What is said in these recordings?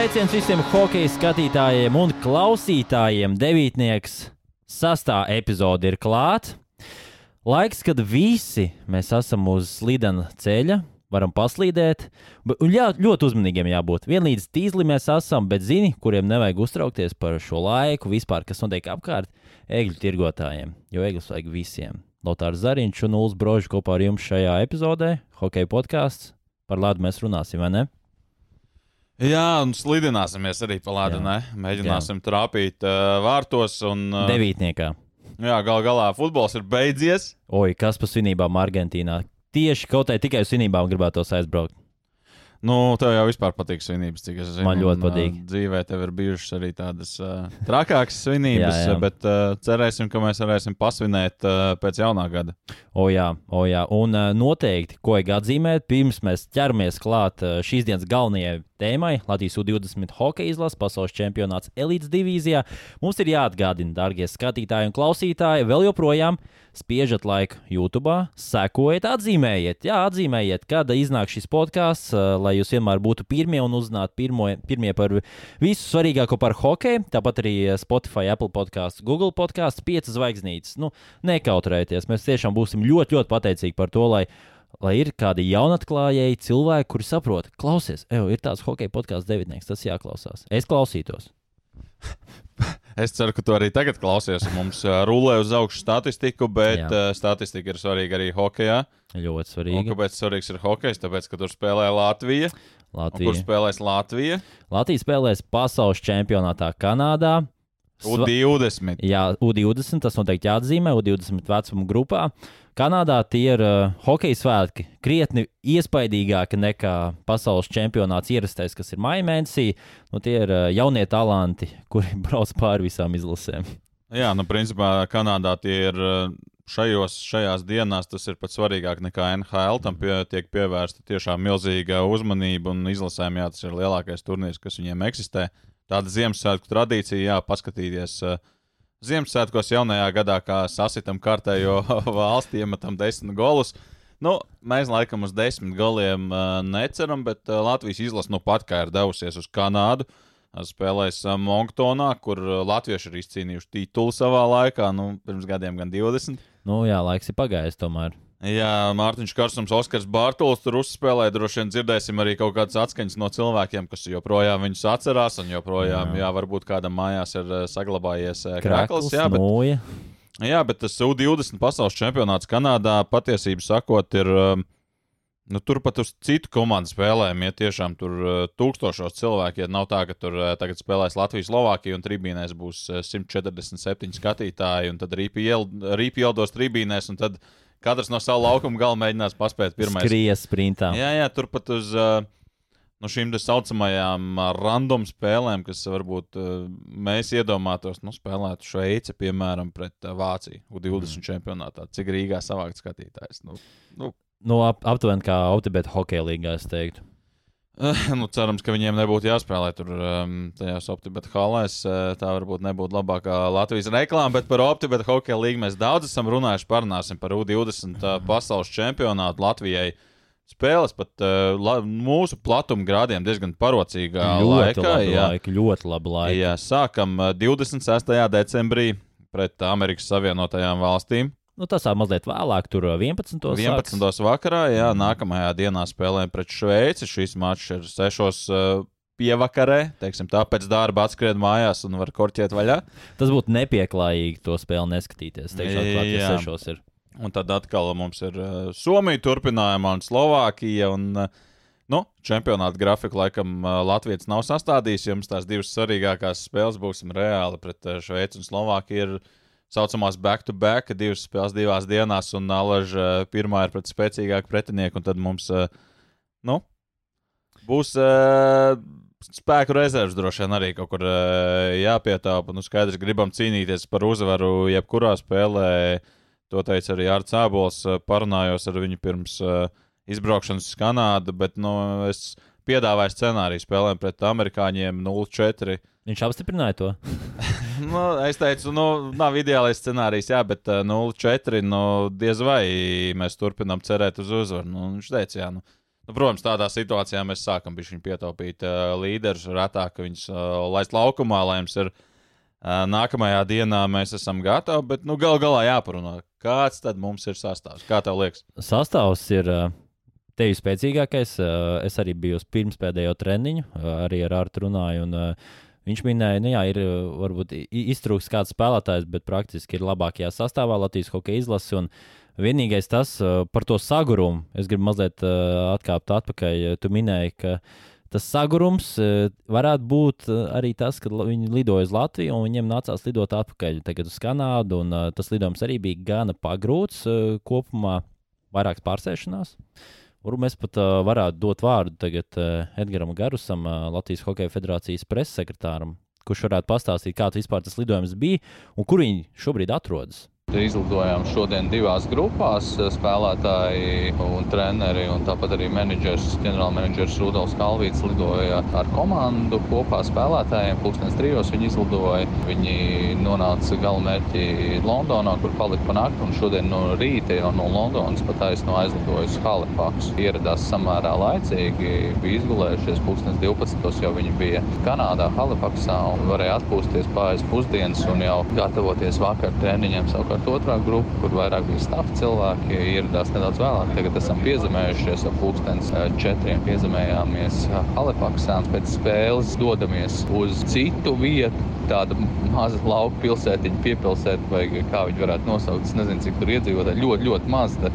Sveiciens visiem hokeja skatītājiem un klausītājiem. Devītnieks sastā epizode ir klāta. Laiks, kad visi mēs esam uz slidena ceļa, varam paslīdēt. Un jā, ļoti uzmanīgiem jābūt. Vienlīdz tīzli mēs esam, bet zini, kuriem nevajag uztraukties par šo laiku, vispār, kas notiek apkārt egļu tirgotājiem. Jo egļus vajag visiem. Lotārs Zariņš un Ulas Brožs kopā ar jums šajā epizodē, hokeja podkāsts. Par lādu mēs runāsim, vai ne? Jā, un slidināsimies arī pa ledu. Mēģināsim Jā. trāpīt uh, vārtos. Un, uh, Devītniekā. Jā, gal galā futbols ir beidzies. Oi, kas pa svinībām Argentīnā? Tieši kaut kā tikai uz svinībām gribētos aizbraukt. Nu, tev jau vispār patīk svinības, cik es zinu. Man ļoti un, patīk. Uh, dzīvē tev ir bijušas arī tādas uh, trakākas svinības, Jā, jā. bet uh, cerēsim, ka mēs varēsim pasvinēt uh, pēc jaunā gada. O jā, o jā. Un uh, noteikti, ko vajag atzīmēt, pirms mēs ķeramies klāt uh, šīs dienas galvenajai tēmai, Latvijas U20 hokeja izlases pasaules čempionāts elites divīzijā, mums ir jāatgādina, darbie skatītāji un klausītāji, vēl joprojām spiežat laiku YouTube, sekojiet, atzīmējiet, jā, atzīmējiet, kad iznāk šis podkāsts, lai jūs vienmēr būtu pirmie un uzzinātu pirmo, pirmie par visu svarīgāko par hokeju. Tāpat arī Spotify, Apple podkāsts, Google podkāsts, piecas zvaigznītes. Nu, nekautrējieties, mēs tiešām būsim ļoti, ļoti pateicīgi par to, lai, lai ir kādi jaunatklājēji cilvēki, kuri saprot, klausies, ej, ir tāds hockey podkāsts devītnieks, tas jāklausās. Es klausītos. Es ceru, ka tu arī tagad klausies. Mums uh, rulē uz augšu statistiku, bet Jā. uh, statistika ir svarīga arī hokeja. Ļoti Un svarīgi. kāpēc svarīgs ir hokejs? Tāpēc, ka tur spēlē Latvija. Un kur Latvija. spēlēs Latvija? Latvija spēlēs pasaules čempionātā Kanādā. Sva- U20. Jā, U20 tas noteikti jāatzīmē, U20 vecuma grupā. Kanādā tie ir uh, hokeja svētki krietni iespaidīgāki nekā pasaules čempionāts ierastais, kas ir maija mēnesī. Nu, tie ir uh, jaunie talanti, kuri brauc pāri visām izlasēm. Jā, nu, principā Kanādā tie ir uh, šajos, šajās dienās, tas ir pat svarīgāk nekā NHL. Tam pie, tiek pievērsta tiešām milzīga uzmanība un izlasēm, jā, tas ir lielākais turnīrs, kas viņiem eksistē. Tāda Ziemassvētku tradīcija, jā, paskatīties. Uh, Ziemassvētkos jaunajā gadā, kā sasitam kārtējo valsti, iemetam desmit golus. Nu, mēs laikam uz desmit goliem uh, neceram, bet uh, Latvijas izlase nu pat kā ir devusies uz Kanādu. Spēlēs uh, Monktonā, kur Latvieši ir izcīnījuši titulu savā laikā, nu, pirms gadiem gan 20. Nu, jā, laiks ir pagājis tomēr. Jā, Mārtiņš Karsums, Oskars Bārtaļs tur uzspēlēja. Droši vien dzirdēsim arī kaut kādas atskaņas no cilvēkiem, kas joprojām viņus atcerās. Un joprojām, jā, jā varbūt kādam mājās ir eh, saglabājies eh, krāklis. Jā, bet, mūja. jā, bet tas U20 pasaules čempionāts Kanādā patiesībā sakot, ir. um, Nu, turpat uz citu komandu spēlēm, ja tiešām tur tūkstošos cilvēku, ja nav tā, ka tur tagad spēlēs Latvijas, Slovākija un tribīnēs būs uh, 147 skatītāji, un tad rīpi ieldos tribīnēs, un tad katrs no savu laukumu gala mēģinās paspēt pirmais. Skries sprintā. Jā, jā, turpat uz uh, nu, šīm tā saucamajām uh, random spēlēm, kas varbūt uh, mēs iedomātos, nu, spēlētu Šveici, piemēram, pret uh, Vāciju U20 mm. čempionātā. Cik Rīgā savākt skatītājs? Nu, nu, Nu, ap, aptuveni kā Optibeta hokeja līgā, es teiktu. nu, cerams, ka viņiem nebūtu jāspēlē tur um, tajās optibeta halēs. Uh, tā varbūt nebūtu labākā Latvijas reklāma, bet par optibeta hokeja līgu mēs daudz esam runājuši. Parunāsim par U20 uh, pasaules čempionātu Latvijai. Spēles pat uh, la, mūsu platuma grādiem diezgan parocīgā ļoti laikā. jā. laiki, ļoti labi laiki. Jā, sākam uh, 26. decembrī pret Amerikas Savienotajām valstīm. Nu, tas tā mazliet vēlāk, tur uh, 11. 11. vakarā, jā, nākamajā dienā spēlējam pret Šveici. Šis mačs ir 6. Uh, pievakarē, teiksim, tā pēc darba atskrien mājās un var korķēt vaļā. Tas būtu nepieklājīgi to spēli neskatīties. Teikšu, atklāt, ja sešos ir. Un tad atkal mums ir uh, Somija turpinājumā un Slovākija. Un, uh, nu, čempionāta grafiku laikam uh, Latvijas nav sastādījis. Jums tās divas svarīgākās spēles būsim reāli pret uh, Šveici un Slovākiju. Ir saucamās back-to-back, divas spēles divās dienās, un Alaž uh, pirmā ir pret spēcīgāku pretinieku, un tad mums uh, nu, būs. Uh, Spēku rezerves droši vien arī kaut kur jāpietāpa. Nu, skaidrs, gribam cīnīties par uzvaru jebkurā spēlē. To teica arī Arts Abols. Parunājos ar viņu pirms izbraukšanas uz Kanādu, bet nu, es piedāvāju scenāriju spēlēm pret amerikāņiem 0-4. Viņš apstiprināja to. nu, es teicu, nu, nav ideālais scenārijs, jā, bet uh, 0-4. Nu, diez vai mēs turpinām cerēt uz uzvaru. Nu, viņš teica, jā, nu, Nu, protams, tādā situācijā mēs sākam pietaupīt uh, līderus, retāk viņus uh, laist laukumā, lai jums ir uh, nākamajā dienā mēs esam gatavi. Bet nu, gal galā jāparunā, kāds tad mums ir sastāvs. Kā tev liekas? Sastāvs ir. Uh... Tevi spēcīgākais. Uh, es arī biju uz pirmspēdējo treniņu, uh, arī ar Artu runāju. Un, uh, Viņš minēja, ka nu, ir varbūt iztrūks kāds spēlētājs, bet praktiski ir labākajā sastāvā Latvijas hokeja izlases. Un vienīgais tas par to sagurumu, es gribu mazliet atkāpt atpakaļ. Tu minēji, ka tas sagurums varētu būt arī tas, ka viņi lidoja uz Latviju un viņiem nācās lidot atpakaļ uz Kanādu. Tas lidojums arī bija gana pagrūts kopumā, vairākas pārsēšanās. Varbūt mēs pat uh, varētu dot vārdu tagad uh, Edgars Garusam, uh, Latvijas Hokeja federācijas preses-sekretāram, kurš varētu pastāstīt, kāds vispār tas lidojums bija un kur viņi šobrīd atrodas. Izlidojām šodien divās grupās. Spēlētāji un treneri, un tāpat arī menedžers, ģenerālmenedžers Rudolf Kalvīts lidoja ar komandu kopā spēlētājiem. Pūkstens trijos viņi izlidoja. Viņi nonāca galamērķī Londonā, kur palika pa nakti, un šodien no rīta jau no Londonas pat aizno aizlidoja uz Halifaxu. Ieradās samērā laicīgi, bija izgulējušies. Pūkstens 12. jau viņi bija Kanādā, Halifaxā, un varēja atpūsties pāris pusdienas un jau gatavoties vakar treniņiem savukārt savukārt otrā grupa, kur vairāk bija stāvti cilvēki, ieradās nedaudz vēlāk. Tagad esam piezemējušies ap pūkstens eh, četriem, piezemējāmies eh, Halifaksā. Pēc spēles dodamies uz citu vietu. Tāda maza lauka pilsētiņa, piepilsēta, vai kā viņi varētu nosaukt. Es nezinu, cik tur iedzīvotāji ļoti, ļoti maz. Tā,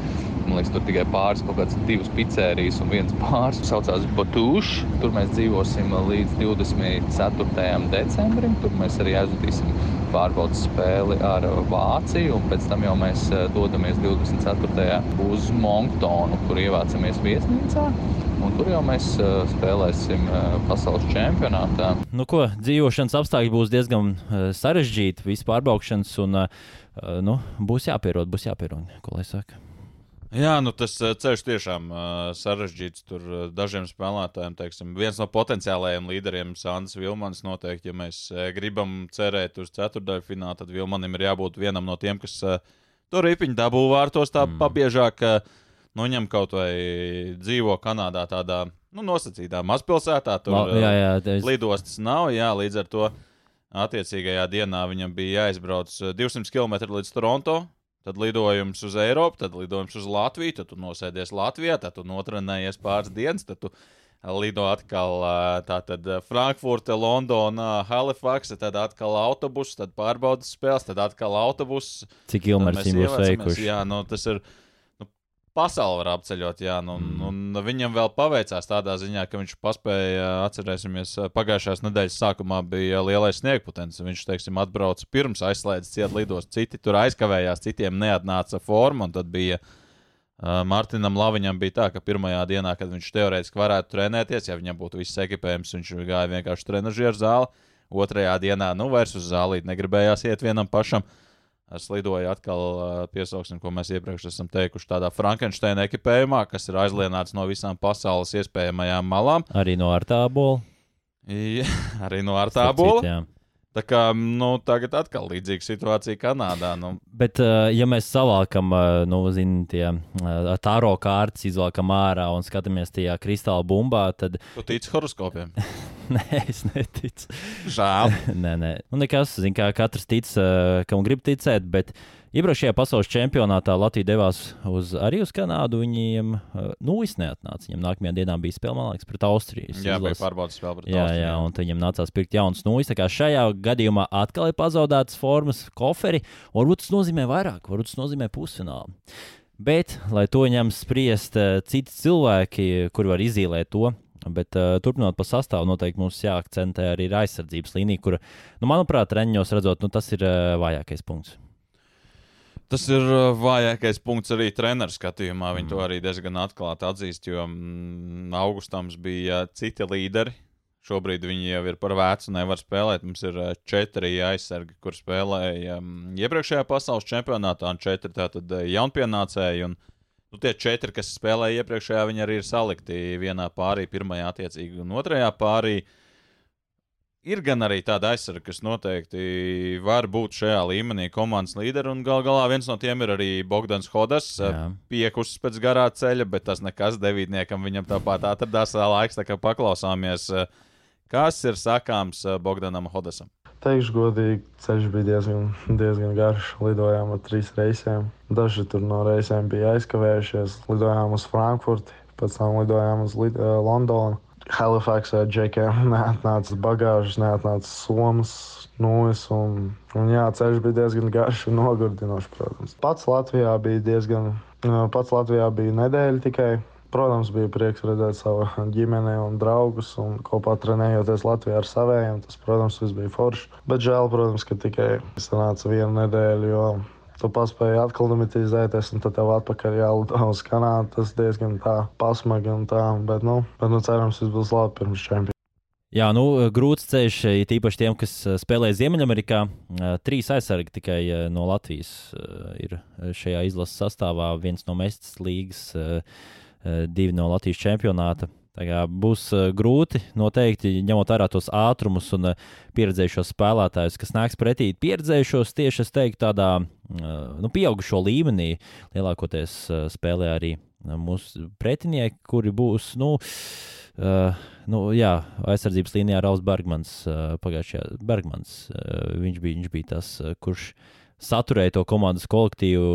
man liekas, tur tikai pāris kaut kādas divas pizzerijas un viens pāris. Saucās Batūšs. Tur mēs dzīvosim līdz 24. decembrim. Tur mēs arī aizvadīsim pārbaudas spēli ar Vāciju, un pēc tam jau mēs eh, dodamies 24. uz Monktonu, kur ievācamies viesnīcā. Un tur jau mēs uh, spēlēsim uh, pasaules čempionātā. Nu, ko, dzīvošanas apstākļi būs diezgan sarežģīti, vispār pārbaukšanas, un nu, būs jāpierod, būs jāpierod, ko lai saka. Jā, nu tas eh, ceļš tiešām uh, sarežģīts. Tur uh, dažiem spēlētājiem, teiksim, viens no potenciālajiem līderiem, Sandrs Vilmans, noteikti, ja mēs uh, gribam cerēt uz ceturdaļu finālu, tad Vilmanim ir jābūt vienam no tiem, kas uh, tur ripiņu dabū vārtos tā mm. pabiežāk. Uh, nu, ņem kaut vai dzīvo Kanādā tādā nu, nosacītā mazpilsētā. Tur La, jā, jā, tas... lidostas nav, jā, līdz ar to attiecīgajā dienā viņam bija jāizbrauc 200 km līdz Toronto tad lidojums uz Eiropu, tad lidojums uz Latviju, tad tu nosēdies Latvijā, tad tu notrenējies pāris dienas, tad tu lido atkal tātad Frankfurte, Londona, Halifax, tad atkal autobuss, tad pārbaudas spēles, tad atkal autobuss. Cik kilometri būs veikuši? Jā, nu tas ir pasauli var apceļot. Jā, nu, mm. un, un viņam vēl paveicās tādā ziņā, ka viņš paspēja, atcerēsimies, pagājušās nedēļas sākumā bija lielais sniegputens. Viņš, teiksim, atbrauca pirms aizslēdzas ciet lidos, citi tur aizkavējās, citiem neatnāca forma, un tad bija. Uh, Mārtiņam Laviņam bija tā, ka pirmajā dienā, kad viņš teorētiski varētu trenēties, ja viņam būtu viss ekipējums, viņš gāja vienkārši trenižera zāli. Otrajā dienā, nu, vairs uz zālīti negribējās iet vienam pašam. Uh, Es lidoju atkal, piesauksim, ko mēs iepriekš esam teikuši, tādā Frankensteina ekipējumā, kas ir aizlienāts no visām pasaules iespējamajām malām. Arī no Artābola. Ja, arī no Artābola. Tā kā nu, tagad atkal līdzīga situācija Kanādā. Nu. Bet, ja mēs savākam, nu, zin, tie tāro kārtas, izvelkam ārā un skatāmies tajā kristāla bumbā, tad. Tu tici horoskopiem? nē, es neticu. Žēl. nē, nē. Nu, nekas, zin, kā katrs tic, kam grib ticēt, bet Iepriekšējā pasaules čempionātā Latvija devās uz, arī uz Kanādu. Viņiem nu, neatnāca. Viņam nākamajā dienā bija spēle liekas, pret Austriju. Jā, bija pārbaudas spēle pret jā, Austriju. Jā, un viņam nācās pirkt jaunas nūjas. Tā kā šajā gadījumā atkal ir pazaudētas formas, koferi. Varbūt tas nozīmē vairāk, varbūt tas nozīmē pusfinālu. Bet, lai to ņem spriest citi cilvēki, kuri var izīlēt to, Bet, uh, turpinot pa sastāvu, noteikti mums jāakcentē arī aizsardzības līnija, kur, nu, manuprāt, Reņģos redzot, nu, tas ir uh, vājākais punkts. Tas ir uh, vājākais punkts arī treneru skatījumā. Viņi mm. to arī diezgan atklāti atzīst, jo mm, augustams bija citi līderi. Šobrīd viņi jau ir par vecu, nevar spēlēt. Mums ir uh, četri aizsargi, kur spēlēja um, iepriekšējā pasaules čempionātā, un četri tātad uh, jaunpienācēji. Un, nu, tie četri, kas spēlēja iepriekšējā, viņi arī ir salikti vienā pārī, pirmajā attiecīgi un otrajā pārī. Ir gan arī tāda aizsardzība, kas noteikti var būt šajā līmenī komandas līderi. Un gal galā viens no tiem ir arī Bogdans Hodas, piekusis pēc garā ceļa, bet tas nekas devītniekam viņam tāpat atradās laiks, tā kā paklausāmies. Kas ir sakāms Bogdanam Hodasam? Teikšu godīgi, ceļš bija diezgan, diezgan garš. Lidojām ar trīs reisiem. Daži tur no reisiem bija aizkavējušies. Lidojām uz Frankfurti, pēc tam lidojām uz Lid Londonu. Halifaksā džekiem neatnāca bagāžas, neatnāca somas, nūjas. Un, un jā, ceļš bija diezgan garš un nogurdinošs, protams. Pats Latvijā bija diezgan, pats Latvijā bija nedēļa tikai. Protams, bija prieks redzēt savu ģimeni un draugus un kopā trenējoties Latvijā ar saviem. Tas, protams, bija forši. Bet žēl, protams, ka tikai sanāca viena nedēļa, jo tu paspēji atklimatizēties, un tad tev atpakaļ jālido uz Kanādu. Tas diezgan tā pasmagi un tā, bet, nu, bet nu, cerams, viss būs labi pirms čempionāta. Jā, nu, grūts ceļš, tīpaši tiem, kas spēlē Ziemeļamerikā. Trīs aizsargi tikai no Latvijas ir šajā izlases sastāvā. Viens no Mēstas līgas, divi no Latvijas čempionāta. Būs uh, grūti noteikti ņemot vērā tos ātrumus un uh, pieredzējušos spēlētājus, kas nāks pretī. Pieredzējušos tieši es teiktu, tādā uh, nu, pieaugušo līmenī. Lielākoties uh, spēlē arī uh, mūsu pretinieki, kuri būs. Nu, Uh, nu, jā, aizsardzības līnijā Rauls Bergmans. Uh, pagājušajā Bergmans. Uh, viņš, bija, viņš bija tas, uh, kurš saturēja to komandas kolektīvu.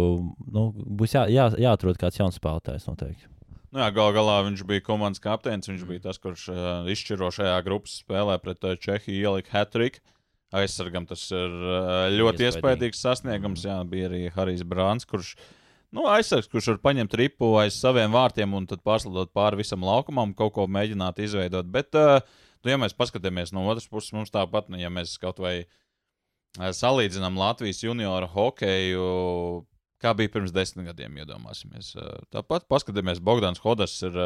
Nu, būs jā, jā, jāatrod kāds jauns spēlētājs noteikti. Nu jā, gal galā viņš bija komandas kapteinis. Viņš bija tas, kurš uh, izšķirošajā grupas spēlē pret uh, Čehiju ielika hat-trick. Aizsargam tas ir uh, ļoti iespaidīgs sasniegums. Jā, bija arī Harijs Brāns, kurš nu, aizsargs, kurš var paņemt ripu aiz saviem vārtiem un tad pārslidot pāri visam laukumam, kaut ko mēģināt izveidot. Bet, uh, nu, ja mēs paskatāmies no otras puses, mums tāpat, nu, ja mēs kaut vai salīdzinām Latvijas junioru hokeju kā bija pirms desmit gadiem, iedomāsimies. Tāpat paskatieties, Bogdans Hodas ir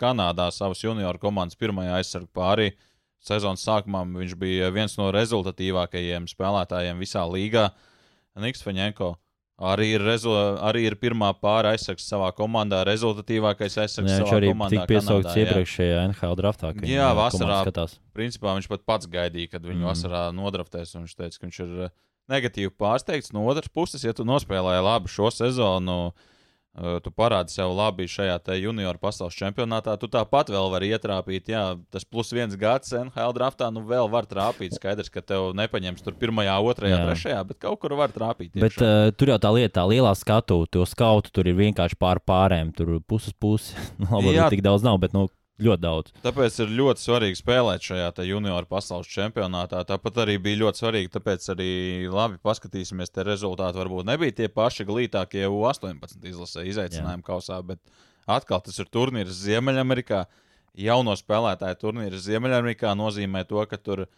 Kanādā savas junioru komandas pirmajā aizsargu pārī. Sezonas sākumā viņš bija viens no rezultatīvākajiem spēlētājiem visā līgā. Niks Faņēnko arī ir, rezu, arī ir pirmā pāri aizsargs savā komandā, rezultatīvākais aizsargs. Jā, viņš arī tika piesaukts iepriekšējā NHL draftā. Jā, vasarā. Principā viņš pat pats gaidīja, kad viņu mm. vasarā nodraftēs. Viņš teica, ka viņš ir negatīvi pārsteigts. No otras puses, ja tu nospēlēji labi šo sezonu, uh, tu parādi sev labi šajā junioru pasaules čempionātā, tu tāpat vēl vari ietrāpīt. Jā, tas plus viens gads NHL draftā, nu vēl var trāpīt. Skaidrs, ka tev nepaņems tur pirmajā, otrajā, jā. trešajā, bet kaut kur var trāpīt. Bet uh, tur jau tā lieta, tā lielā skatu, to skautu tur ir vienkārši pār pārēm, tur puses puses. Labi, tik daudz nav, bet nu, ļoti daudz. Tāpēc ir ļoti svarīgi spēlēt šajā junioru pasaules čempionātā. Tāpat arī bija ļoti svarīgi, tāpēc arī labi paskatīsimies, tie rezultāti varbūt nebija tie paši glītākie U18 izlasē izaicinājumu kausā, bet atkal tas ir turnīrs Ziemeļamerikā. Jauno spēlētāju turnīrs Ziemeļamerikā nozīmē to, ka tur ir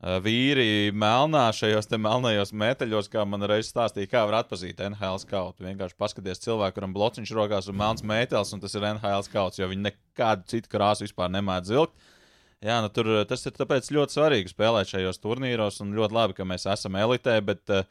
vīri melnā šajos melnajos metāļos, kā man reiz stāstīja, kā var atpazīt NHL skautu. Vienkārši paskaties cilvēku, kuram blociņš rokās un melns metāls, un tas ir NHL skauts, jo viņi nekādu citu krāsu vispār nemēdz vilkt. Jā, nu tur tas ir ļoti svarīgi spēlēt šajos turnīros, un ļoti labi, ka mēs esam elitē, bet uh,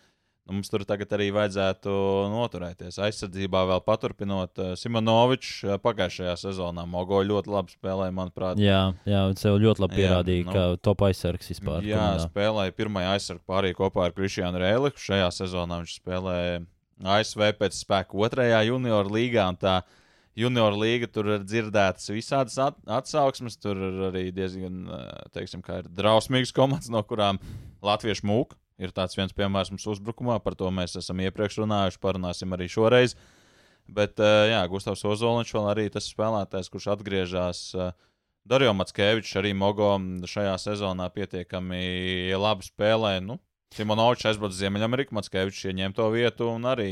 Nu, mums tur tagad arī vajadzētu noturēties. Aizsardzībā vēl paturpinot, uh, Simonovičs uh, pagājušajā sezonā Mogo ļoti labi spēlēja, manuprāt. Jā, jā viņš sev ļoti labi pierādīja, jā, nu, ka top aizsargs vispār. Jā, komandā. spēlēja pirmajā aizsargu pārī kopā ar Kristiānu Rēliku. Šajā sezonā viņš spēlēja ASV pēc spēka otrajā junior līgā. Junior līga tur ir dzirdētas visādas at atsauksmes. Tur ir arī diezgan, teiksim, kā ir drausmīgas komandas, no kurām latviešu mūka Ir tāds viens piemērs mums uzbrukumā, par to mēs esam iepriekš runājuši, parunāsim arī šoreiz. Bet, eh, jā, Gustavs Ozoliņš vēl arī tas spēlētājs, kurš atgriežas. Eh, Dario Matskevičs arī Mogo šajā sezonā pietiekami labi spēlē. Nu, Simonovičs aizbrauca uz Ziemeļameriku, Matskevičs ieņem to vietu, un arī,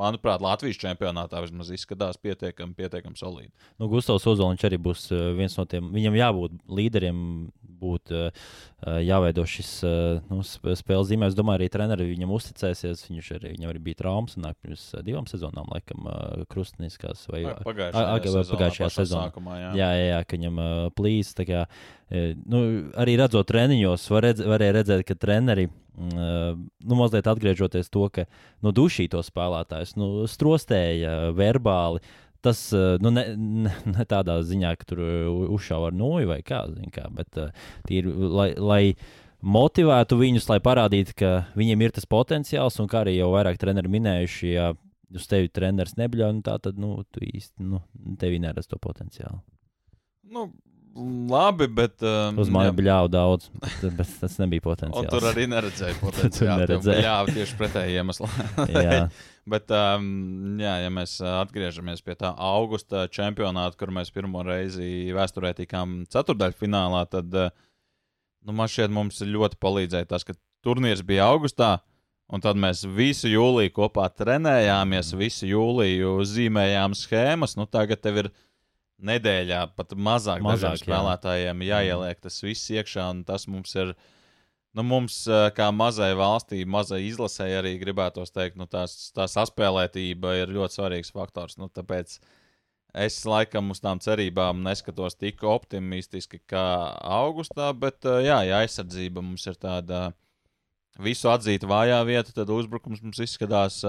manuprāt, Latvijas čempionātā vismaz izskatās pietiekami, pietiekami solīdi. Nu, Gustavs Ozoliņš arī būs eh, viens no tiem, viņam jābūt līderiem, būt uh, jāveido šis nu, spēles zīmē. Es domāju, arī treneri viņam uzticēsies. Viņš arī, viņam arī bija traumas, un pirms divām sezonām, laikam, krustniskās vai pagājušajā, sezonā. Sākumā, jā. jā, jā, jā, ka viņam plīs. Kā, nu, arī redzot treniņos, var redz, varēja redzēt, ka treneri nu, mazliet atgriežoties to, ka nu, dušī to spēlētājs nu, strostēja verbāli. tas nu, ne, ne, ne tādā ziņā, ka tur uzšāva ar noju vai kā, kā bet tīri, lai, lai motivētu viņus, lai parādītu, ka viņiem ir tas potenciāls, un kā arī jau vairāk treneri minējuši, ja uz tevi treneris nebļauj, nu, tā tad nu, tu īsti nu, tevi neredz to potenciālu. Nu, Labi, bet. Um, Uz mani bija ļauts daudz, bet, bet tas nebija potenciāls. tur arī neredzēja potenciālu. Jā, tieši pretēji iemesli. bet, um, jā, ja mēs atgriežamies pie tā augusta čempionāta, kur mēs pirmo reizi vēsturē tikām ceturdaļfinālā, tad uh, nu, man šķiet, mums ļoti palīdzēja tas, ka turnīrs bija augustā. Un tad mēs visu jūliju kopā trenējāmies, visu jūliju zīmējām schēmas. Nu, tagad tev ir ielikās nedēļā pat mazāk, mazāk spēlētājiem jā. jāieliek tas viss iekšā, un tas mums ir. Nu, mums, kā mazai valstī, mazai izlasē, arī gribētos teikt, nu, tās, tā saspēlētība ir ļoti svarīgs faktors. Nu, tāpēc es laikam uz tām cerībām neskatos tik optimistiski kā augustā, bet jā, ja aizsardzība mums ir tāda visu atzīta vājā vieta, tad uzbrukums mums izskatās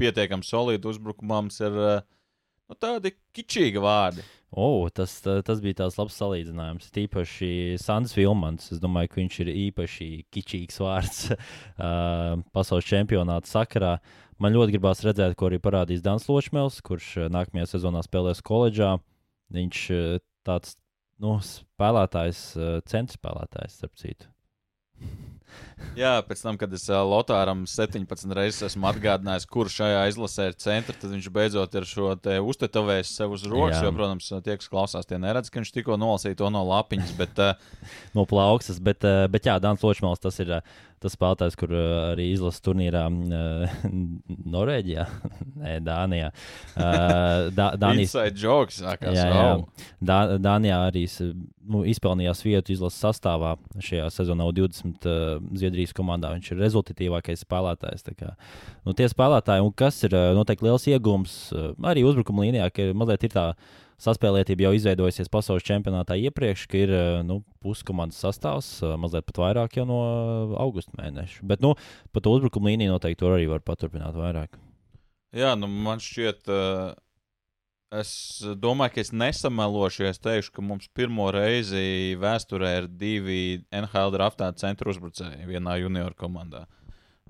pietiekami solidi. Uzbrukumā mums ir nu, tādi kičīgi vārdi. Oh, tas, tas bija tāds labs salīdzinājums. Tīpaši Sandrs Vilmans. Es domāju, ka viņš ir īpaši kičīgs vārds pasaules čempionāta sakarā. Man ļoti gribās redzēt, ko arī parādīs Dans Ločmēls, kurš nākamajā sezonā spēlēs koledžā. Viņš tāds nu, spēlētājs, centra spēlētājs, starp citu. Jā, pēc tam, kad es Lotāram 17 reizes esmu atgādinājis, kurš šajā izlasē ir centra, tad viņš beidzot ir šo te uztetavējis sev uz rokas. Jo, protams, tie, kas klausās, tie neredz, ka viņš tikko nolasīja to no lapiņas. Bet, no plaukstas, bet, bet jā, Dāns Ločmēls tas ir tas spēlētājs, kur uh, arī izlases turnīrā uh, Norvēģijā, Nē, Dānijā. Uh, Dā, Dānijas joks, sākās, jā, jā. Dā, Dānijā arī nu, izpelnījās vietu izlases sastāvā šajā sezonā 20 uh, Zviedrijas komandā. Viņš ir rezultatīvākais spēlētājs. Kā, nu, tie spēlētāji, un kas ir uh, noteikti liels iegūms uh, arī uzbrukuma līnijā, ka mazliet ir tā saspēlētība jau izveidojusies pasaules čempionātā iepriekš, ka ir eh, nu, puskomandas sastāvs, eh, mazliet pat vairāk jau no eh, augusta mēneša. Bet nu, pat uzbrukuma līnija noteikti tur arī var paturpināt vairāk. Jā, nu, man šķiet, es domāju, ka es nesamelošu, ja es teikšu, ka mums pirmo reizi vēsturē ir divi NHL draftēti centra uzbrucēji vienā junioru komandā.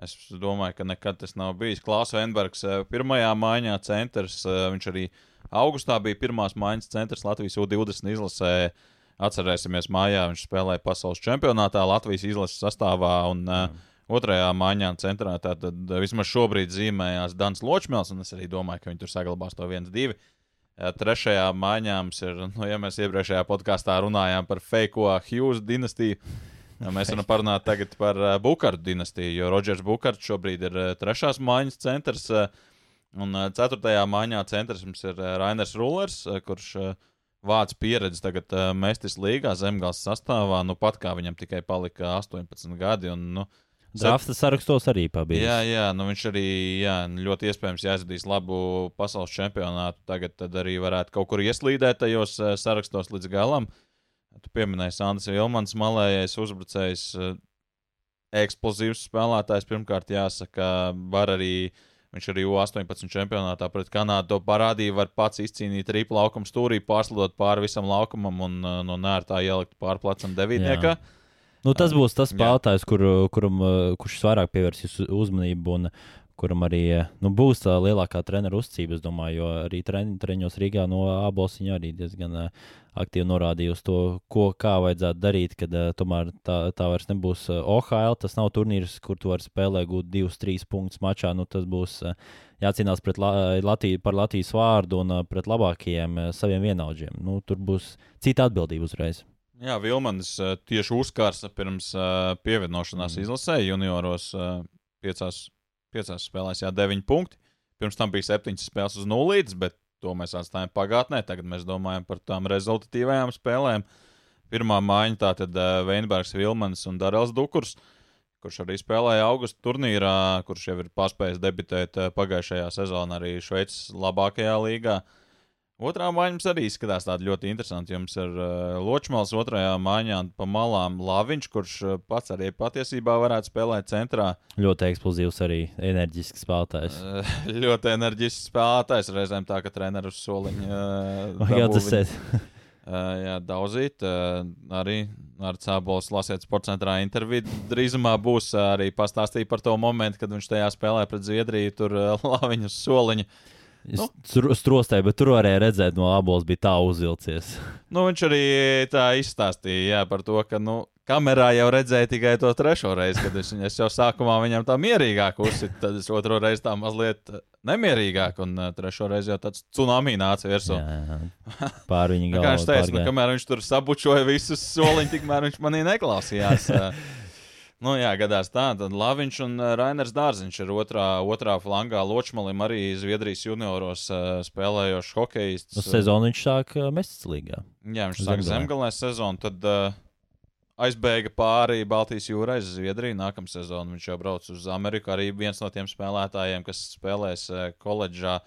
Es domāju, ka nekad tas nav bijis. Klaus Enbergs pirmajā maiņā centrs, viņš arī ir Augustā bija pirmās maiņas centrs Latvijas U20 izlasē. Atcerēsimies, mājā viņš spēlēja pasaules čempionātā Latvijas izlases sastāvā. Un, uh, otrajā maiņā centrā tad vismaz šobrīd zīmējās Dans Ločmēls, un es arī domāju, ka viņi tur saglabās to 1-2. Trešajā maiņā mums ir, nu, ja mēs iepriekšējā podkāstā runājām par Fake Hughes dinastiju, mēs varam parunāt tagad par Bukārtu dinastiju, jo Rodžers Bukārts šobrīd ir trešās maiņas centrs. Un uh, ceturtajā maiņā centrs mums ir uh, Rainers Rulers, uh, kurš uh, vāc pieredzi tagad uh, Mestis līgā zemgāles sastāvā. Nu, pat kā viņam tikai palika 18 gadi. Un, nu, Drafta sarakstos arī pabija. Jā, jā nu viņš arī jā, ļoti iespējams aizvadīs labu pasaules čempionātu. Tagad arī varētu kaut kur ieslīdēt tajos sarakstos līdz galam. Tu pieminēji Sandrs Vilmans, malējais uzbrucējs, eksplozīvs spēlētājs. Pirmkārt, jāsaka, var arī uh, Viņš arī U18 čempionātā pret Kanādu to parādīja. Var pats izcīnīt ripu laukumu stūrī, pārslidot pāri visam laukumam un uh, no nērtā ielikt pāri plecam devītniekā. Nu, tas būs tas spēlētājs, kur, kuram, uh, kurš vairāk pievērsīs uzmanību un kuram arī uh, nu, būs tā lielākā treneru uzticība. Es domāju, jo arī treniņos Rīgā no abos viņa arī diezgan aktīvi norādīja uz to, ko kā vajadzētu darīt, kad uh, tomēr tā, tā vairs nebūs uh, OHL. Tas nav turnīrs, kur tu vari spēlēt, gūt divus, trīs punktus mačā. Nu, tas būs uh, jācīnās pret La Latviju, par Latvijas vārdu un uh, pret labākajiem uh, saviem vienaudžiem. Nu, tur būs cita atbildība uzreiz. Jā, Vilmans uh, tieši uzkārsa pirms uh, pievienošanās mm. izlasē junioros uh, piecās, piecās spēlēs, jā, deviņi punkti. Pirms tam bija septiņas spēles uz nulītes, bet to mēs atstājam pagātnē. Tagad mēs domājam par tām rezultatīvajām spēlēm. Pirmā maiņa tā tad uh, Veinbergs, Vilmans un Darels Dukurs, kurš arī spēlēja augusta turnīrā, kurš jau ir paspējis debitēt uh, pagājušajā sezonā arī Šveices labākajā līgā. Otrā maiņa mums arī izskatās tāda ļoti interesanta. Jums ir uh, Ločmāls otrajā maiņā pa malām Laviņš, kurš uh, pats arī patiesībā varētu spēlēt centrā. Ļoti eksplozīvs arī enerģisks spēlētājs. Uh, ļoti enerģisks spēlētājs, reizēm tā, ka treneris soliņa. Uh, Jā, tas ir. Uh, jā, daudzīt. Uh, arī ar Cēlonis lasiet sporta centrā interviju. Drīzumā būs uh, arī pastāstīt par to momentu, kad viņš tajā spēlē pret Zviedriju, tur uh, Laviņu soliņu. Uh, Nu. Strostēji, bet tur varēja redzēt, no abolas bija tā uzvilcies. Nu, viņš arī tā izstāstīja jā, par to, ka nu, kamerā jau redzēja tikai to trešo reizi, kad es, es jau sākumā viņam tā mierīgāk uzsitu, tad es otro reizi tā mazliet nemierīgāk, un uh, trešo reizi jau tāds tsunami nāca virsū. Pār viņa galvu. Kā viņš teica, nu, kamēr viņš tur sabučoja visus soliņus, tikmēr viņš manī neklausījās. Nu, jā, gadās tā. Tad Laviņš un uh, Rainers Dārziņš ir otrā, otrā flangā. Ločmalim arī Zviedrijas junioros uh, spēlējošs hokejists. Uz sezonu viņš sāk Mestas līgā. Jā, viņš sāk zemgalē sezonu. Tad uh, aizbēga pāri Baltijas jūrai uz Zviedriju. Nākamā sezona viņš jau brauc uz Ameriku. Arī viens no tiem spēlētājiem, kas spēlēs koledžā.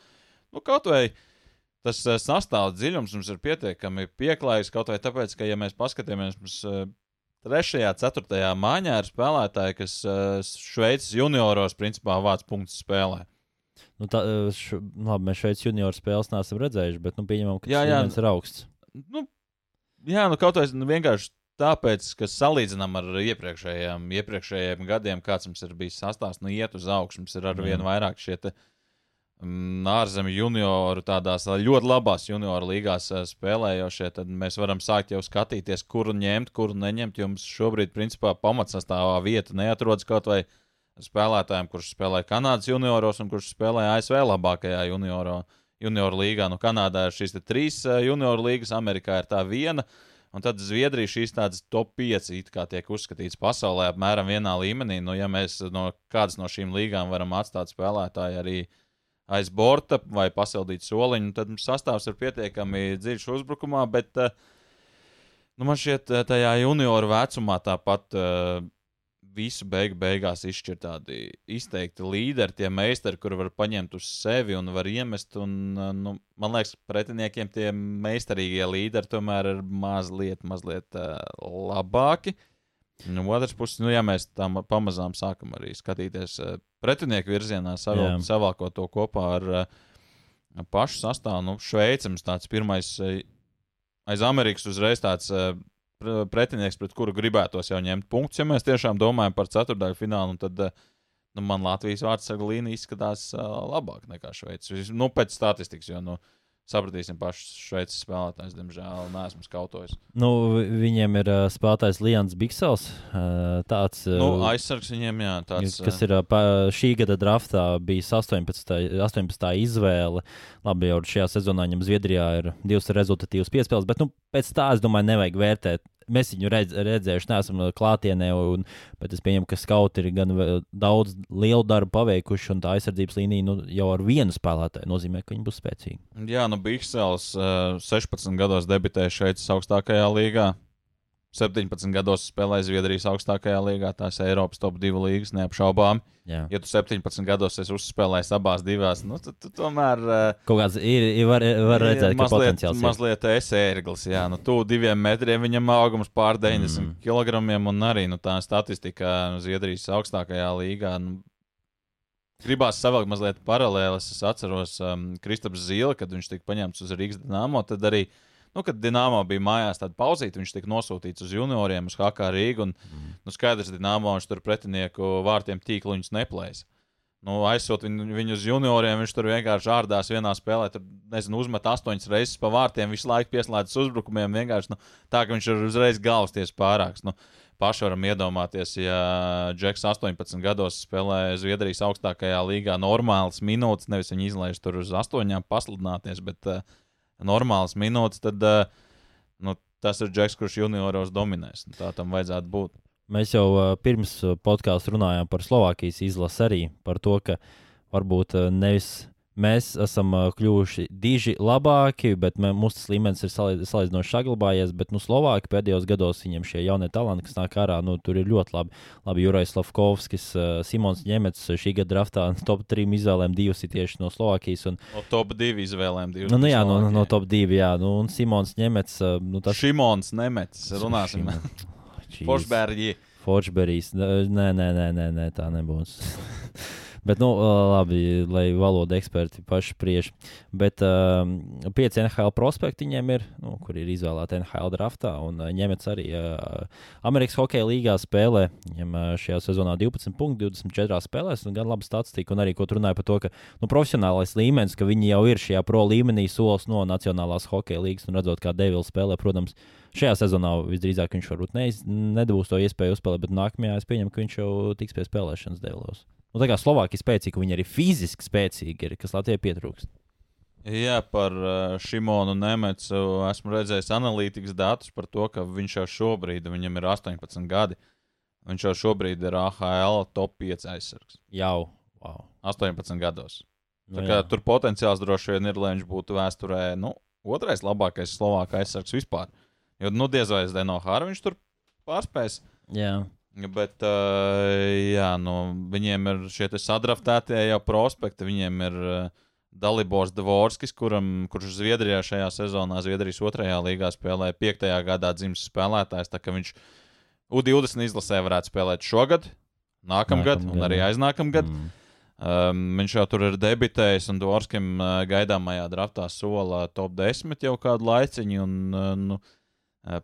Nu, kaut vai tas sastāvdaļas dziļums mums ir pietiekami pieklājīgs. Kaut vai tāpēc, ka, ja mēs paskatāmies, mums uh, Trešajā, ceturtajā mājiņā ir spēlētāji, kas uh, Šveices junioros principā vāc punktus spēlē. Nu, tā, eh, š, labi, mēs šeit junioru spēles neesam redzējuši, bet nu, pieņemam, ka tas ir augsts. Nu, jā, nu kaut kā nu, vienkārši tāpēc, ka salīdzinām ar iepriekšējiem, iepriekšējiem gadiem, kāds mums ir bijis sastāvs, nu iet uz augšu, mums ir ar vien vairāk šie te, uh, Mm, ārzemju junioru, tādās ļoti labās junioru līgās spēlējošie, tad mēs varam sākt jau skatīties, kuru ņemt, kuru neņemt. Jums šobrīd, principā, pamatsastāvā vieta neatrodas kaut vai spēlētājiem, kurš spēlē Kanādas junioros un kurš spēlē ASV labākajā junioro, junioru līgā. Nu, Kanādā ir šīs trīs junioru līgas, Amerikā ir tā viena. Un tad Zviedrija šīs tādas top 5 tiek uzskatītas pasaulē apmēram vienā līmenī. Nu, ja mēs no kādas no šīm līgām varam atstāt spēlētāju arī uh, aiz borta vai pasildīt soliņu, tad sastāvs ir pietiekami dziļš uzbrukumā, bet eh, nu, man šķiet, eh, tajā junioru vecumā tāpat uh, visu beigu beigās izšķir tādi izteikti līderi, tie meistari, kuri var paņemt uz sevi un var iemest. Un, nu, man liekas, pretiniekiem tie meistarīgie līderi tomēr ir mazliet, mazliet labāki. No nu, otras puses, nu, ja mēs tam pamazām sākam arī skatīties uh, pretinieku virzienā, savilkt, savākot to kopā ar uh, pašu sastāvu, nu, Šveicams tāds pirmais uh, aiz Amerikas uzreiz tāds pretinieks, pret kuru gribētos jau ņemt punktus. Ja mēs tiešām domājam par ceturdaļu finālu, tad uh, nu, man Latvijas vārdsarga līnija izskatās labāk nekā Šveicis. Nu, pēc statistikas, jo nu, sapratīsim pašus šveicis spēlētājus. Diemžēl neesmu skautojis. Nu, viņiem ir uh, spēlētājs Lians Biksels. Uh, tāds, uh, nu, aizsargs viņiem, jā. Tāds, kas ir pa, šī gada draftā bijis 18. 18. izvēle. Labi, jau šajā sezonā viņam Zviedrijā ir divas rezultatīvas piespēles, bet nu, pēc tā, es domāju, nevajag vērtēt mēs viņu redz, redzējuši, neesam klātienē, un, bet es pieņemu, ka skauti ir gan daudz lielu darbu paveikuši, un tā aizsardzības līnija nu, jau ar vienu spēlētāju nozīmē, ka viņi būs spēcīgi. Jā, nu Biksels uh, 16 gados debitēja šeit augstākajā līgā. 17 gados spēlēja Zviedrijas augstākajā līgā, tās ir Eiropas top 2 līnijas, neapšaubām. Jā. Ja tu 17 gados esi uzspēlējis abās divās, nu, tad tu tomēr. Uh, Kaut kāds ir, ir var, var redzēt, ir, ka mazliet, potenciāls ir. Mazliet esi ērglis, jā, nu, tu diviem metriem viņam augums pār 90 mm. kg, un arī nu, tā statistika Zviedrijas augstākajā līgā. Nu, Gribās savilkt mazliet paralēlis. Es atceros um, Kristaps Zīle, kad viņš tika paņemts uz Rīgas dīnāmo. Tad arī uh, nu, kad Dienāmo bija mājās tāda pauzīte, viņš tika nosūtīts uz junioriem, uz HK Rīgu. Un, mm. nu, skaidrs, ka Dienāmo viņš tur pretinieku vārtiem tīkluņus neplēs. Nu, aizsūt viņu, viņu uz junioriem, viņš tur vienkārši ārdās vienā spēlē. Tur, nezinu, uzmet astoņas reizes pa vārtiem, visu laiku pieslēdzas uzbrukumiem. Vienkārši nu, tā, ka viņš ir uzreiz galvasties pārāks. Nu, paši varam iedomāties, ja Džeks 18 gados spēlē Zviedrijas augstākajā līgā normālas minūtes, nevis viņa izlaiž tur uz astoņām pasludināties, bet uh, normālas minūtes, tad uh, nu, tas ir Džeks, kurš junioros dominēs. Tā tam vajadzētu būt. Mēs jau uh, pirms podkāstā runājām par Slovākijas izlasi arī par to, ka varbūt uh, nevis Mēs esam kļuvuši diži labāki, bet mē, mūsu līmenis ir salīdz, salīdzinoši saglabājies. Bet nu, Slovākija pēdējos gados viņiem šie jaunie talanti, kas nāk ārā, nu, tur ir ļoti labi. labi Jurais Slavkovskis, uh, Simons Ņemets šī gada draftā top 3 izvēlēm divas ir tieši no Slovākijas. Un, No top 2 izvēlēm. divas nu, nu, jā, no, Slovākijai. no top 2, jā. Nu, un Simons Ņemets. Nu, tas Šimons Nemets. Runāsim. Forsbergi. Forsbergs. Nē, nē, nē, nē, nē, tā nebūs. Bet, nu, labi, lai valoda eksperti paši spriež. Bet um, pieci NHL prospekti viņiem ir, nu, kur ir izvēlēti NHL draftā. Un uh, ņemets arī uh, Amerikas Hokeja līgā spēlē. Viņam uh, šajā sezonā 12 punktu, 24 spēlēs, un gan laba statistika. Un arī, ko tu runāji par to, ka nu, profesionālais līmenis, ka viņi jau ir šajā pro līmenī solis no Nacionālās Hokeja līgas, un redzot, kā Devils spēlē, protams, Šajā sezonā visdrīzāk viņš varbūt neiz, nedabūs to iespēju uzspēlēt, bet nākamajā es pieņemu, ka viņš jau tiks pie spēlēšanas Devilos. Nu, tā kā Slovākija spēcīga, viņi arī fiziski spēcīgi ir, kas Latvijai pietrūkst. Jā, par uh, Šimonu Nemetsu esmu redzējis analītikas datus par to, ka viņš jau šobrīd, viņam ir 18 gadi, viņš jau šobrīd ir AHL top 5 aizsargs. Jau, wow. 18 gados. Nu, jā. tur potenciāls droši vien ir, lai viņš būtu vēsturē nu, otrais labākais Slovākijas aizsargs vispār. Jo, nu, diez vai Zdeno Hāra viņš tur pārspēs. jā. Bet, uh, jā, nu, viņiem ir šie sadraftētie jau prospekti. Viņiem ir uh, Dalībors Dvorskis, kuram, kurš Zviedrijā šajā sezonā, Zviedrijas otrajā līgā spēlēja piektajā gadā dzimis spēlētājs. Tā kā viņš U20 izlasē varētu spēlēt šogad, nākamgad, Nākamgad, un arī aiznākamgad. Mm. Um, viņš jau tur ir debitējis, un Dvorskim uh, gaidāmajā draftā sola top 10 jau kādu laiciņu. Un, uh, nu,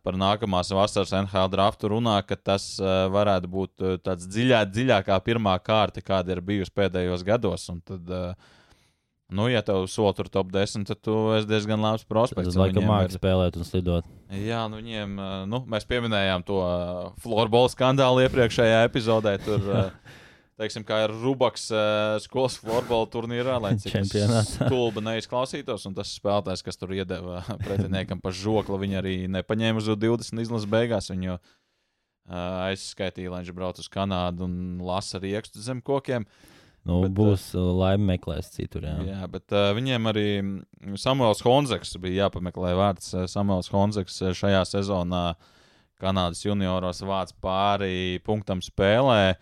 par nākamās vasaras NHL draftu runā, ka tas uh, varētu būt uh, tāds dziļā, dziļākā pirmā kārta, kāda ir bijusi pēdējos gados. Un tad, nu, ja tev sola tur top 10, tad tu esi diezgan labs prospekts. Tas laikam mākslinieks ir- spēlēt un slidot. Jā, nu viņiem, nu, mēs pieminējām to florbola skandālu iepriekšējā epizodē. Tur, teiksim, kā ir Rubaks uh, skolas florbola turnīrā, lai cik stulbi neizklausītos. Un tas spēlētājs, kas tur iedeva pretiniekam pa žokli, viņi arī nepaņēma uz 20 izlases beigās. Viņu uh, aizskaitīja, lai viņš brauc uz Kanādu un lasa riekstu zem kokiem. Nu, Bet, būs uh, laime meklēs citur. Jā. Jā, bet uh, viņiem arī mm, Samuels Honzeks bija jāpameklē vārds. Uh, Samuels Honzeks uh, šajā sezonā Kanādas junioros vāc pāri punktam spēlē.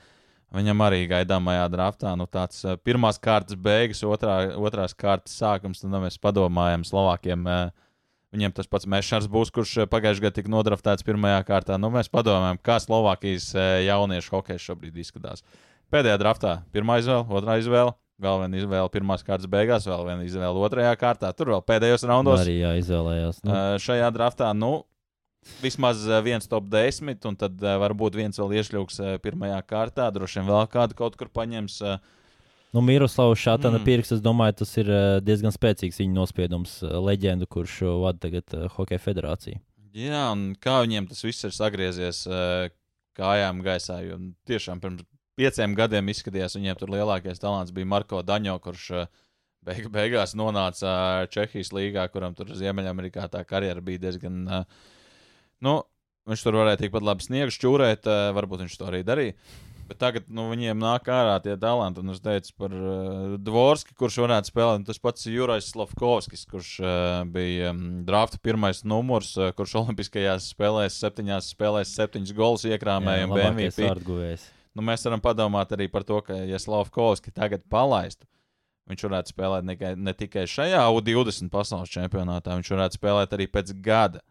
Viņam arī gaidāmajā draftā nu, tāds uh, pirmās kārtas beigas, otrā, otrās kārtas sākums. Tad nu, mēs padomājam, Slovākiem. Uh, Viņiem tas pats Mešers būs, kurš uh, pagājušajā gadā tika nodraftēts pirmajā kārtā. Nu, mēs padomājam, kā Slovākijas jauniešu hokejs šobrīd izskatās. Pēdējā draftā pirmā izvēle, otrā izvēle, vēl viena izvēle pirmās kārtas beigās, vēl viena izvēle otrajā kārtā. Tur vēl pēdējos raundos. Arī jā, izvēlējās. Nu, šajā draftā, nu, vismaz uh, viens top 10, un tad uh, varbūt viens vēl iešļūks uh, pirmajā kārtā. Droši vien vēl kādu kaut kur paņems. Nu, Miroslavs Šātana Mm. pirks, es domāju, tas ir diezgan spēcīgs viņa nospiedums, leģenda, kurš vada tagad Hokeja federāciju. jā, un kā viņiem tas viss ir sagriezies kājām gaisā. Jo tiešām pirms pieciem gadiem izskatījās, viņiem tur lielākais talants bija Marko Daņo, kurš beig beigās nonāca Čehijas līgā, kuram tur Ziemeļamerikā tā karjera bija diezgan. Uh, nu, viņš tur varēja tikpat labi sniegu šķūrēt, uh, varbūt viņš to arī darīja. Bet tagad nu, viņiem nāk ārā tie talanti. Un es teicu par uh, Dvorski, kurš varētu spēlēt. Tas pats Jurais Slavkovskis, kurš uh, bija um, drafta pirmais numurs, uh, kurš Olimpiskajās spēlēs, septiņās spēlēs, septiņus golus iekrāmēja un MVP. Nu, mēs varam padomāt arī par to, ka, ja Slavkovski tagad palaistu, viņš varētu spēlēt ne, ne tikai šajā U20 pasaules čempionātā, viņš varētu spēlēt arī pēc gada.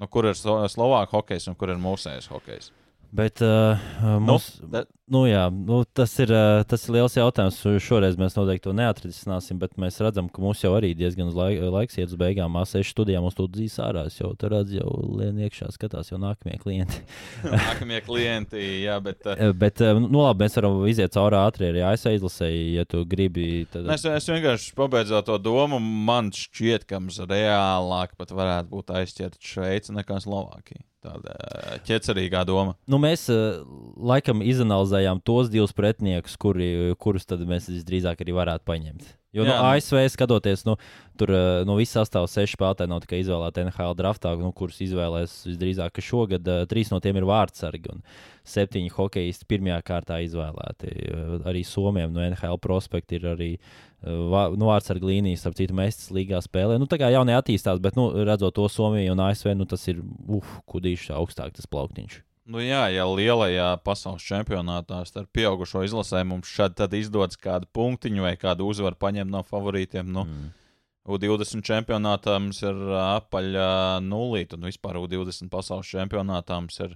Nu, kur ir Slo- Slovākijas hokejs un kur ir mūsējais hokejs? Bet uh, mums, da- nu, jā, nu, tas, ir, uh, tas ir liels jautājums. Šoreiz mēs noteikti to neatrisināsim, bet mēs redzam, ka mums jau arī diezgan laik, laiks iet uz beigām. Māsēšu studijā mums tur dzīs ārā. Es jau tur redzu, jau lien iekšā skatās jau nākamie klienti. Nākamie klienti, jā, bet. Uh, Bet, uh, nu, labi, mēs varam iziet cauri ātri arī ASV izlasēji, ja tu gribi. Tad... Es, es vienkārši pabeidzu to domu. Man šķiet, ka mums reālāk pat varētu būt aizķert Šveici nekā Slovākija. Tāda ā, ķecerīgā doma. Nu, mēs uh, laikam izanalizējām tos divus pretiniekus, kuri, kurus mēs visdrīzāk arī varētu paņemt. Jo Jā, nu, nu- ASV skatoties, nu, tur no visas sastāvā seši spēlētāji nav tikai izvēlēti NHL draftā, nu, kurus izvēlēs visdrīzāk, ka šogad uh, trīs no tiem ir vārdsargi un septiņi hokeisti pirmajā kārtā izvēlēti. Arī Somijam no NHL prospekta ir arī nu, vārdsarga līnijas, ap citu mestas līgā spēlē. Nu, tā kā jaunie attīstās, bet nu, redzot to Somiju un ASV, nu, tas ir uf, kudīši augstāk tas plauktiņš. Nu, jā, ja lielajā pasaules čempionātā starp pieaugušo izlasēm mums šādi izdodas kādu punktiņu vai kādu uzvaru paņemt no favorītiem, nu, Mm. U20 čempionātā mums ir ā, apaļā nulīte, un vispār U20 pasaules čempionātā mums ir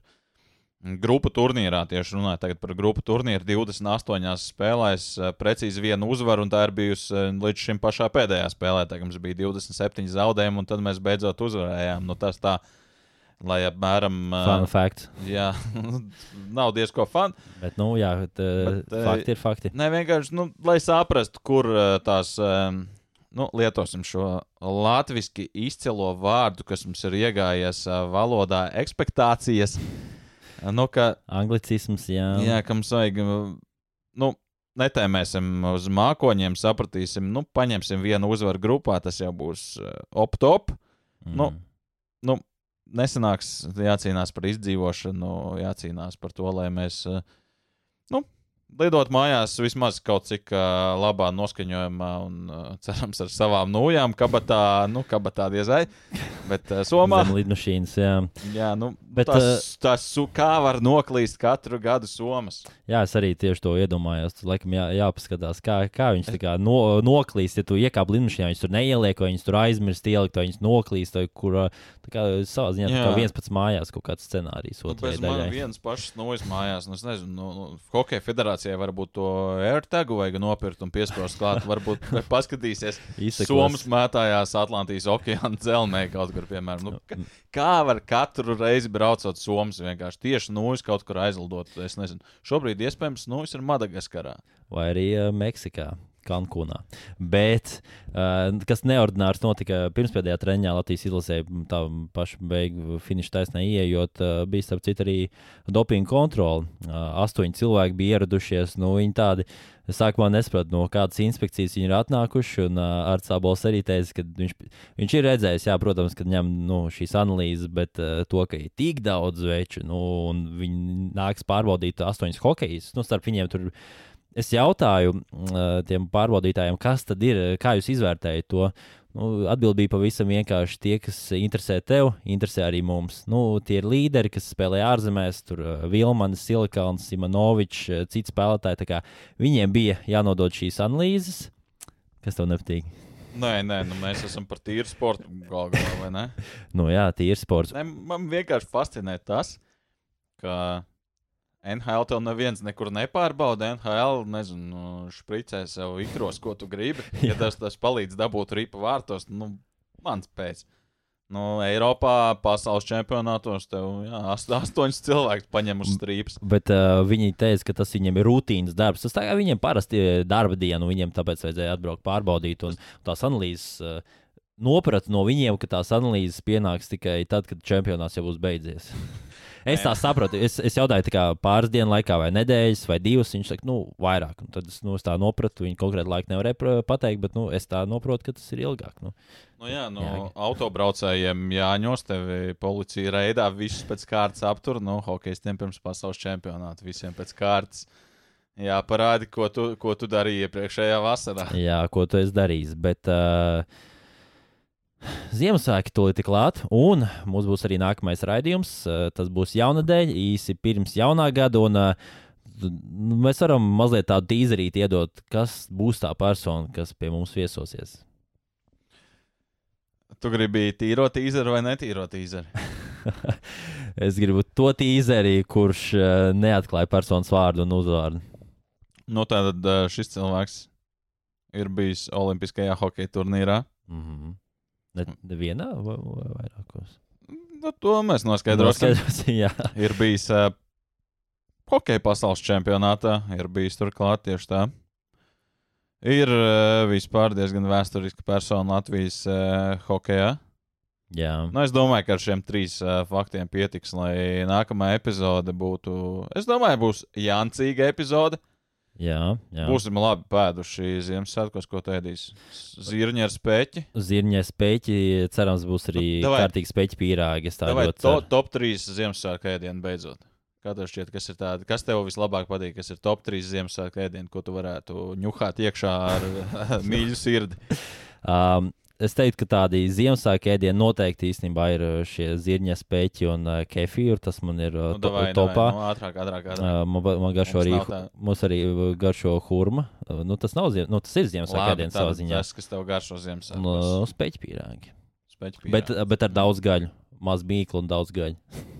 grupu turnīrā. Tieši runājot tagad par grupu turnīru, 28 spēlēs ā, precīzi vienu uzvaru, un tā ir bijusi ā, līdz šim pašā pēdējā spēlē. Tā mums bija 27 zaudējumi, un tad mēs beidzot uzvarējām. Nu, tas tā, lai apmēram. ā, Fun fact. Jā, nav diezko fun. Bet, nu, jā, bet, uh, Bet, eh, fakti ir fakti. Nē, vienkārši, nu, lai saprastu, kur eh, tās, eh, nu, lietosim šo latviešu izcilo vārdu, kas mums ir iegājies eh, valodā, expectācijas. Eh, Nu, ka, Anglicisms, jā. jā, ka mums vajag, eh, nu, netēmēsim uz mākoņiem, sapratīsim, nu, paņemsim vienu uzvaru grupā, tas jau būs eh, op-top. Mm. nu, Nu, nesanāks jācīnās par izdzīvošanu, jācīnās par to, lai mēs, eh, nu, lidot mājās vismaz kaut cik uh, labā noskaņojumā un uh, cerams ar savām nūjām, kabatā, nu, kabatā diezai. Bet uh, Somā, Zem lidmašīnas, jā. jā, nu, Bet, tas, tas, kā var noklīst katru gadu Somas. Jā, es arī tieši to iedomājos. Tur laikam jā, jāpaskatās, kā, kā viņš kā no, noklīst. Ja tu iekāp lidmašīnā, viņš tur neieliek, vai viņš tur aizmirst ielikt, vai viņš noklīst, vai kur kā savā ziņā kā viens pats mājās kaut kāds scenārijs Nu, otrai man daļai. vienas pašas nojas mājās, nu, es nezinu, nu, nu, Hokeja federācijai varbūt to AirTagu vajag nopirkt un piesprost klāt. Varbūt paskatīsies. Somas mētājās Atlantijas okeāna dzelzmē kaut kur, piemēram. Nu, kā var katru reizi braucot Somas vienkārši tieši nūjas kaut kur aizlidot? Es nezinu. Šobrīd iespējams nūjas ir Madagaskarā. vai arī uh, Meksikā. Kankūnā. Bet uh, kas neordinārs notika pirmspēdējā treniņā Latvijas izlasē, tā paša beigu finiša taisnē ieejot, uh, bija starp citu arī dopinga kontrole. Uh, astoņi cilvēki bija ieradušies, nu viņi tādi. Sākumā nesapratu, no kādas inspekcijas viņi ir atnākuši. Un uh, Arts Abols arī teica, ka viņš, viņš ir redzējis, jā, protams, ka ņem nu, šīs analīzes, bet uh, to, ka ir tik daudz veču, nu, un viņi nāks pārbaudīt astoņus hokejus, nu, starp viņiem tur Es jautāju uh, tiem pārbaudītājiem, kas tad ir, kā jūs izvērtējat to. Nu, Atbilde bija pavisam vienkārši tie, kas interesē tev, interesē arī mums. Nu, tie ir līderi, kas spēlē ārzemēs, tur Vilmans, Silikāns, Simonovičs, citi spēlētāji. tā kā Viņiem bija jānodod šīs analīzes. Kas tev nepatīk? Nē, nē, nu, mēs esam par tīru sportu galu galā, vai ne? Nu, jā, ir sports. Ne, man vienkārši fascinē tas, ka NHL tev neviens nekur nepārbauda. NHL, nezinu, špricē sev ikros, ko tu gribi. Ja tas, tas palīdz dabūt ripu vārtos, nu, mans pēc. Nu, Eiropā, pasaules čempionātos, tev jā, ast- astoņus cilvēkus paņem uz strīpas. Bet uh, viņi teica, ka tas viņiem ir rutīnas darbs. Tas tā kā viņiem parasti ir darba diena, viņiem tāpēc vajadzēja atbraukt pārbaudīt. Un tās analīzes uh, nopratu no viņiem, ka tās analīzes pienāks tikai tad, kad čempionāts jau būs beidzies. Es tā saprotu. Es, es jautāju, tā kā pāris dienu laikā, vai nedēļas, vai divas. Viņš saka, nu, vairāk. Un tad es, nu, es tā nopratu. Viņa konkrēti laiku nevarēja pateikt, bet nu, es tā saprotu, ka tas ir ilgāk. Nu. Nu, jā, no Jā. autobraucējiem jāņos tevi policija reidā, visus pēc kārtas aptur. No hokeistiem pirms pasaules čempionāta visiem pēc kārtas. Jā, parādi, ko tu, ko tu darīji iepriekšējā vasarā. Jā, ko tu esi darījis. Bet uh, Ziemassvētki tūlīt ir klāt, un mums būs arī nākamais raidījums. Uh, tas būs jaunadēļ, īsi pirms jaunā gada. Un, uh, mēs varam mazliet tādu tīzerīti iedot, kas būs tā persona, kas pie mums viesosies. Tu gribi tīro tīzeru vai netīro tīzeru? es gribu to tīzeri, kurš uh, neatklāja personas vārdu un uzvārdu. Nu, tātad šis cilvēks ir bijis Olimpiskajā hokeja turnīrā. Mm -hmm. Ne, nevienā vai, vai vairākos? Nu, to mēs noskaidrosim. Noskaidrosim. Ir bijis uh, hokeja pasaules čempionātā, ir bijis turklāt tieši tā. Ir uh, vispār diezgan vēsturiska persona Latvijas uh, hokeja. jā. Nu, es domāju, ka ar šiem trīs uh, faktiem pietiks, lai nākamā epizode būtu. Es domāju, būs Jancīga epizode. Jā, jā. Būsim labi pēduši Ziemassvētkos, ko tēdīs. Zirņi ar spēķi. Zirņa spēķi, cerams, būs arī Nu, davai. kārtīgi spēķi pīrāgi. Es tā Vai ļoti to, top 3 Ziemassvētku ēdienu beidzot? Kā tev šķiet, kas ir tādi, kas tev vislabāk patīk, kas ir top 3 Ziemassvētku ēdienu, ko tu varētu ņuhāt iekšā ar mīļu sirdi? Um, es teiktu, ka tādi Ziemassvētku ēdieni noteikti īstenībā ir uh, šie zirņa spēķi un uh, kefīri. Tas man ir uh, Nu, to, davai, topā. davai, nu, ātrāk, ātrāk, ātrāk. Uh, man, man garšo Mums arī, mums arī garšo hurma. Uh, Nu, tas, nav, nu, tas ir Ziemassvētku ēdiens savā ziņā. Tas, kas tev garšo Nu, Ziemassvētkos. Spēķi pīrāgi. Speķi Bet, pīrāgi. bet ar daudz gaļu. Maz mīklu un daudz gaļu.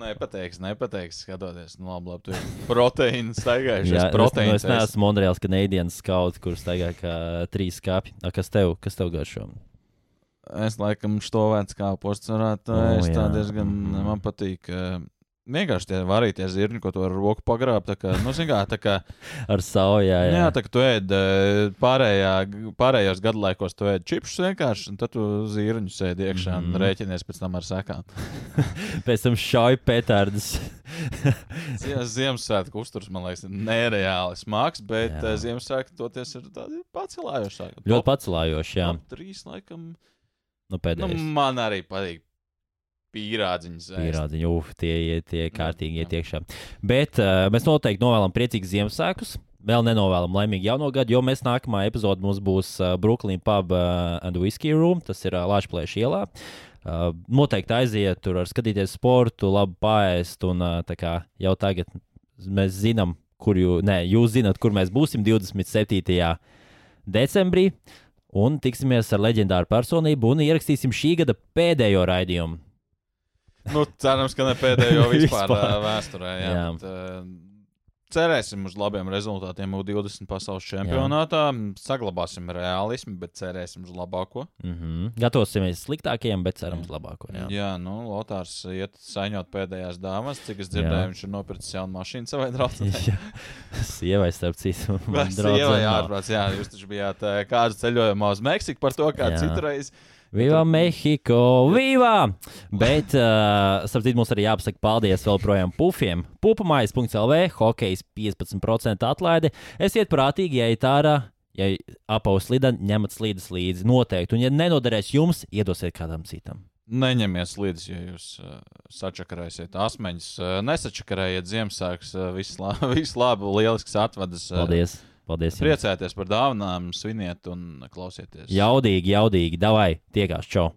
Nepateiks, nepateiks, skatoties. Nu, labi, labi, tu proteīna staigājušies. Jā, Jā, es, nu, es neesmu Monreāls kanādienis skauts, kurš staigā kā trīs kāpji. A, Kas tev, kas tev garšo? Es laikam šo vērts kā posts varētu O, ēst. Tā diezgan Mhm. man patīk. eh, Vienkārši tie varītie zirņi, ko tu ar roku kā, nu, kā, kā, Ar savu, jā, jā. jā. jā, tā kā tu ēd eh, pārējā, pārējos gadu laikos, tu ēd čipsus vienkārši, un tad tu zirņus ēd iekšā un Mhm. rēķinies pēc tam ar sekām. Pēc tam petardus. Zie- Ziemassvētku uzturs, man liekas, ir nereāli smags, bet Jā. eh, Ziemassvētku toties ir tādi pacelājoši. Ļoti pacelājoši, jā. Top trīs, laikam. Nu, Nu, pēdējais. man arī patīk pīrādziņas. ēst. Pierādziņi, uf, tie tie kārtīgi iet iekšā. Bet uh, mēs noteikti novēlam priecīgus Ziemassvētkus. Vēl nenovēlam laimīgu jauno gadu, jo mēs nākamā epizode mums būs uh, Brooklyn Pub uh, and Whiskey Room. Tas ir uh, Latvijas ielā. Uh, noteikti aiziet tur, skatīties sportu, labi pāriest. Un uh, kā jau tagad mēs zinām, kur jūs, nē, jūs zināt, kur mēs būsim 27. decembrī. Un tiksimies ar leģendāru personību un ierakstīsim šī gada pēdējo raidījumu. Nu, cerams, ka ne pēdējo vispār, Vispār. vēsturē. Jā, Jā. Bet, uh, cerēsim uz labiem rezultātiem U20 pasaules čempionātā. Saglabāsim realismu, bet cerēsim uz labāko. Mm -hmm. Gatavosimies sliktākajiem, bet cerams labāko. Jā. Jā, jā nu, Lotārs iet saņot pēdējās dāmas. Cik es dzirdēju, Jā. viņš ir nopircis jaunu mašīnu savai draudzene. Jā. Sievai, starp citu, Sievai ārprāts, jā, jūs taču bijāt kādu ceļojumā uz Meksiku par to, kā Jā. citreiz. Viva Mehiko! Viva! Bet, uh, starp citu, mums arī jāpasaka paldies vēl projām pufiem. Pupamais.lv, hokejs 15% atlaide. Esiet prātīgi, ja ārā. Ja apaus slīdā, ņemat slīdes līdzi. Noteikti. Un, ja nenoderēs jums, iedosiet kādam citam. Neņemies līdzi, ja jūs uh, sačakarēsiet asmeņus. Uh, nesačakarējiet Ziemassvētkus. Uh, viss, la viss labi, lielisks atvadas. Uh, Paldies! Paldies! jums. Priecājieties par dāvanām, sviniet un klausieties. Jaudīgi, jaudīgi. Davai, tiekās! Čau!